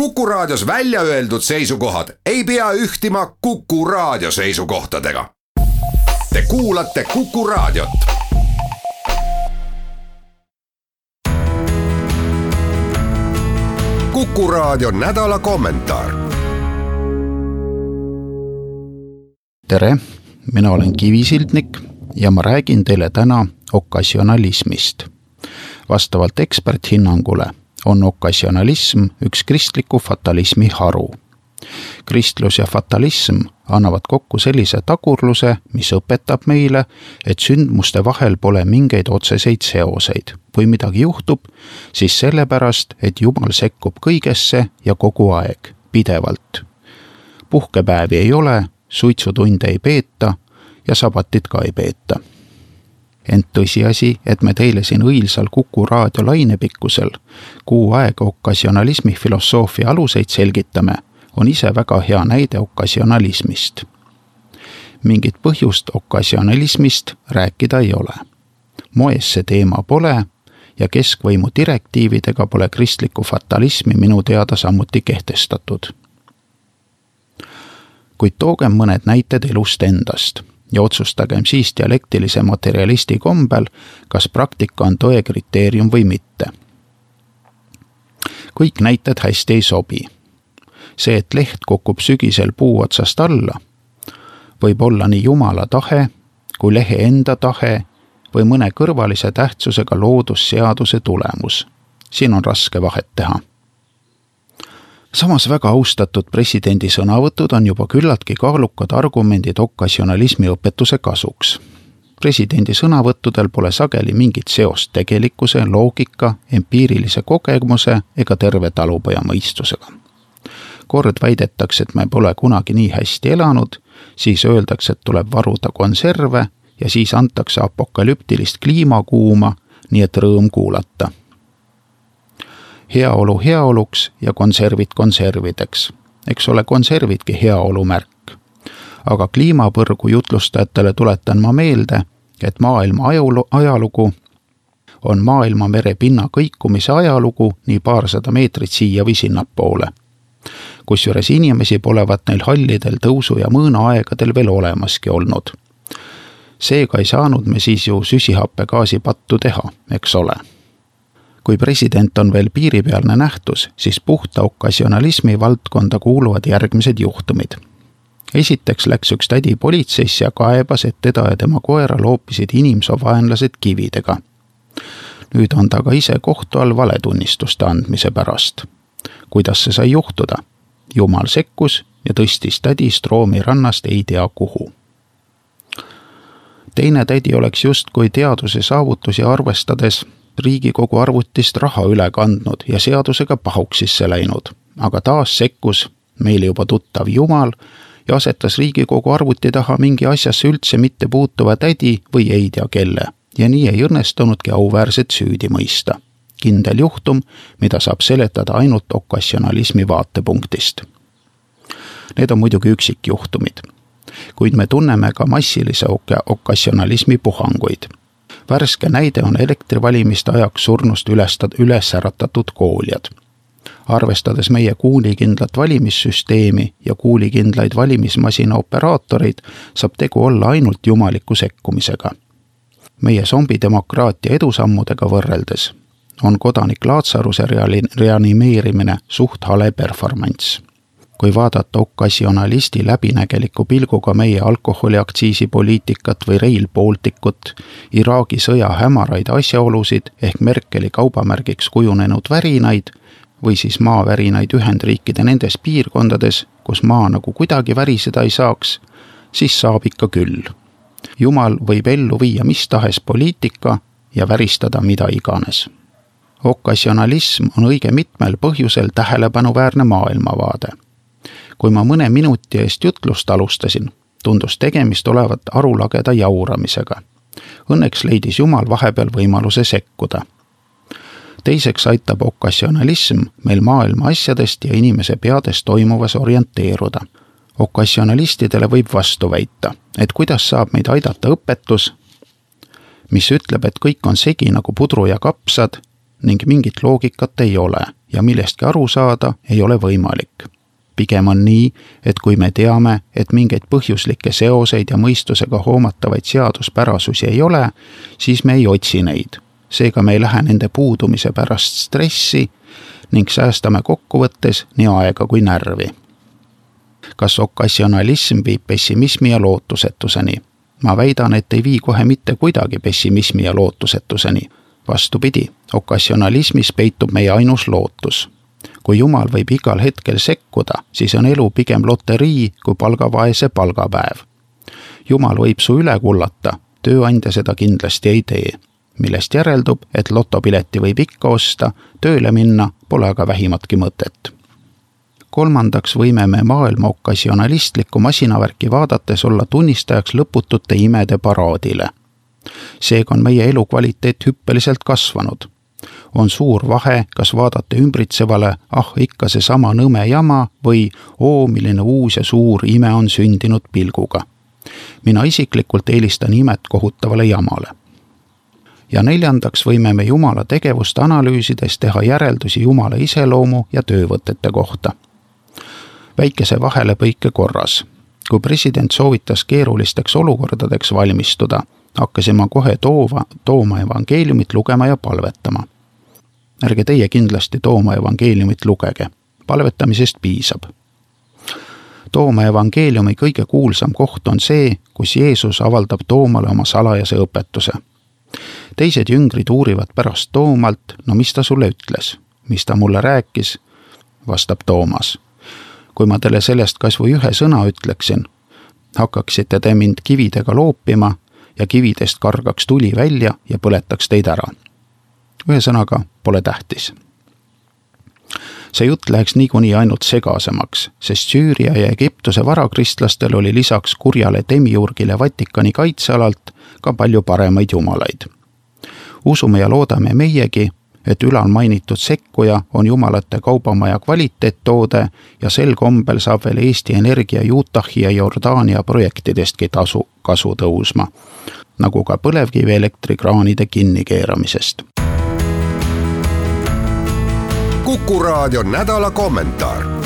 Kuku Raadios välja öeldud seisukohad ei pea ühtima Kuku Raadio seisukohtadega. Te kuulate Kuku Raadiot. kuku Raadio nädala kommentaar. tere, mina olen Kivisildnik ja ma räägin teile täna okasjonalismist. vastavalt eksperthinnangule on okasjonalism üks kristliku fatalismi haru. kristlus ja fatalism annavad kokku sellise tagurluse, mis õpetab meile, et sündmuste vahel pole mingeid otseseid seoseid. kui midagi juhtub, siis sellepärast, et Jumal sekkub kõigesse ja kogu aeg, pidevalt. puhkepäevi ei ole, suitsutunde ei peeta ja sabatit ka ei peeta ent tõsiasi, et me teile siin õilsal Kuku raadio lainepikkusel kuu aega okasjonalismi filosoofia aluseid selgitame, on ise väga hea näide okasjonalismist. mingit põhjust okasjonalismist rääkida ei ole. moes see teema pole ja keskvõimu direktiividega pole kristlikku fatalismi minu teada samuti kehtestatud. kuid toogem mõned näited elust endast ja otsustagem siis dialektilise materjalisti kombel, kas praktika on tõe kriteerium või mitte. kõik näited hästi ei sobi. see, et leht kukub sügisel puu otsast alla, võib olla nii jumala tahe kui lehe enda tahe või mõne kõrvalise tähtsusega loodusseaduse tulemus. siin on raske vahet teha samas väga austatud presidendi sõnavõtud on juba küllaltki kaalukad argumendid okasjonalismi õpetuse kasuks. presidendi sõnavõttudel pole sageli mingit seost tegelikkuse, loogika, empiirilise kogemuse ega terve talupoja mõistusega. kord väidetakse, et me pole kunagi nii hästi elanud, siis öeldakse, et tuleb varuda konserve ja siis antakse apokalüptilist kliimakuuma, nii et rõõm kuulata heaolu heaoluks ja konservid konservideks. eks ole konservidki heaolu märk. aga kliimapõrgu jutlustajatele tuletan ma meelde, et maailma ajalugu, ajalugu on maailma merepinna kõikumise ajalugu nii paarsada meetrit siia või sinnapoole. kusjuures inimesi polevat neil hallidel tõusu- ja mõõnaaegadel veel olemaski olnud. seega ei saanud me siis ju süsihappegaasipattu teha, eks ole kui president on veel piiripealne nähtus, siis puhta okasjonalismi valdkonda kuuluvad järgmised juhtumid. esiteks läks üks tädi politseisse ja kaebas, et teda ja tema koera loopisid inimsoovaenlased kividega. nüüd on ta ka ise kohtu all valetunnistuste andmise pärast. kuidas see sai juhtuda? jumal sekkus ja tõstis tädi Stroomi rannast ei tea kuhu teine tädi oleks justkui teaduse saavutusi arvestades Riigikogu arvutist raha üle kandnud ja seadusega pahuksisse läinud, aga taas sekkus meile juba tuttav Jumal ja asetas Riigikogu arvuti taha mingi asjasse üldse mitte puutuva tädi või ei tea kelle ja nii ei õnnestunudki auväärset süüdi mõista. kindel juhtum, mida saab seletada ainult okasjonalismi vaatepunktist. Need on muidugi üksikjuhtumid, kuid me tunneme ka massilise okasjonalismi puhanguid värske näide on elektrivalimiste ajaks surnust ülestad, üles äratatud kooljad. arvestades meie kuulikindlat valimissüsteemi ja kuulikindlaid valimismasina operaatoreid, saab tegu olla ainult jumaliku sekkumisega. meie zombidemokraatia edusammudega võrreldes on kodanik Laatsaruse reanimeerimine suht hale performance kui vaadata okasjonalisti läbinägeliku pilguga meie alkoholiaktsiisi poliitikat või Rail Balticut, Iraagi sõja hämaraid asjaolusid ehk Merkeli kaubamärgiks kujunenud värinaid või siis maavärinaid Ühendriikide nendes piirkondades, kus maa nagu kuidagi väriseda ei saaks, siis saab ikka küll. jumal võib ellu viia mis tahes poliitika ja väristada mida iganes okasjonalism on õige mitmel põhjusel tähelepanuväärne maailmavaade kui ma mõne minuti eest jutlust alustasin, tundus tegemist olevat arulageda jauramisega. Õnneks leidis Jumal vahepeal võimaluse sekkuda. teiseks aitab okasjonalism meil maailma asjadest ja inimese peades toimuvas orienteeruda. okasjonalistidele võib vastu väita, et kuidas saab meid aidata õpetus, mis ütleb, et kõik on segi nagu pudru ja kapsad ning mingit loogikat ei ole ja millestki aru saada ei ole võimalik. Pigem on nii, et kui me teame, et mingeid põhjuslikke seoseid ja mõistusega hoomatavaid seaduspärasusi ei ole, siis me ei otsi neid. seega me ei lähe nende puudumise pärast stressi ning säästame kokkuvõttes nii aega kui närvi. kas okassionalism viib pessimismi ja lootusetuseni? ma väidan, et ei vii kohe mitte kuidagi pessimismi ja lootusetuseni. vastupidi, okassionalismis peitub meie ainus lootus. Kui Jumal võib igal hetkel sekkuda, siis on elu pigem loterii kui palgavaese palgapäev. Jumal võib su üle kullata, tööandja seda kindlasti ei tee millest järeldub, et lotopileti võib ikka osta, tööle minna pole aga vähimatki mõtet. kolmandaks võime me maailma okasjonalistlikku masinavärki vaadates olla tunnistajaks lõputute imede paraadile. seega on meie elukvaliteet hüppeliselt kasvanud. On suur vahe, kas vaadata ümbritsevale, ah ikka seesama nõme jama või oo, milline uus ja suur ime on sündinud pilguga. mina isiklikult eelistan imet kohutavale jamale ja neljandaks võime me Jumala tegevust analüüsides teha järeldusi Jumala iseloomu ja töövõtete kohta. väikese vahelepõike korras. kui president soovitas keerulisteks olukordadeks valmistuda, hakkasin ma kohe toova, tooma evangeeliumit lugema ja palvetama. ärge teie kindlasti tooma evangeeliumit lugege, palvetamisest piisab. Tooma evangeeliumi kõige kuulsam koht on see, kus Jeesus avaldab Toomale oma salajase õpetuse. Teised jüngrid uurivad pärast Toomalt, no mis ta sulle ütles, mis ta mulle rääkis, vastab Toomas. kui ma teile sellest kas või ühe sõna ütleksin, hakkaksite te mind kividega loopima ja kividest kargaks tuli välja ja põletaks teid ära. ühesõnaga, pole tähtis see jutt läheks niikuinii ainult segasemaks, sest Süüria ja Egiptuse varakristlastel oli lisaks kurjale demiurgile Vatikani kaitsealalt ka palju paremaid jumalaid usume ja loodame meiegi, et ülalmainitud sekkuja on Jumalate kaubamaja kvaliteettoode ja sel kombel saab veel Eesti Energia Utahi ja Jordaania projektidestki tasu, kasu tõusma, nagu ka põlevkivielektrikraanide kinnikeeramisest. kuku raadio nädala kommentaar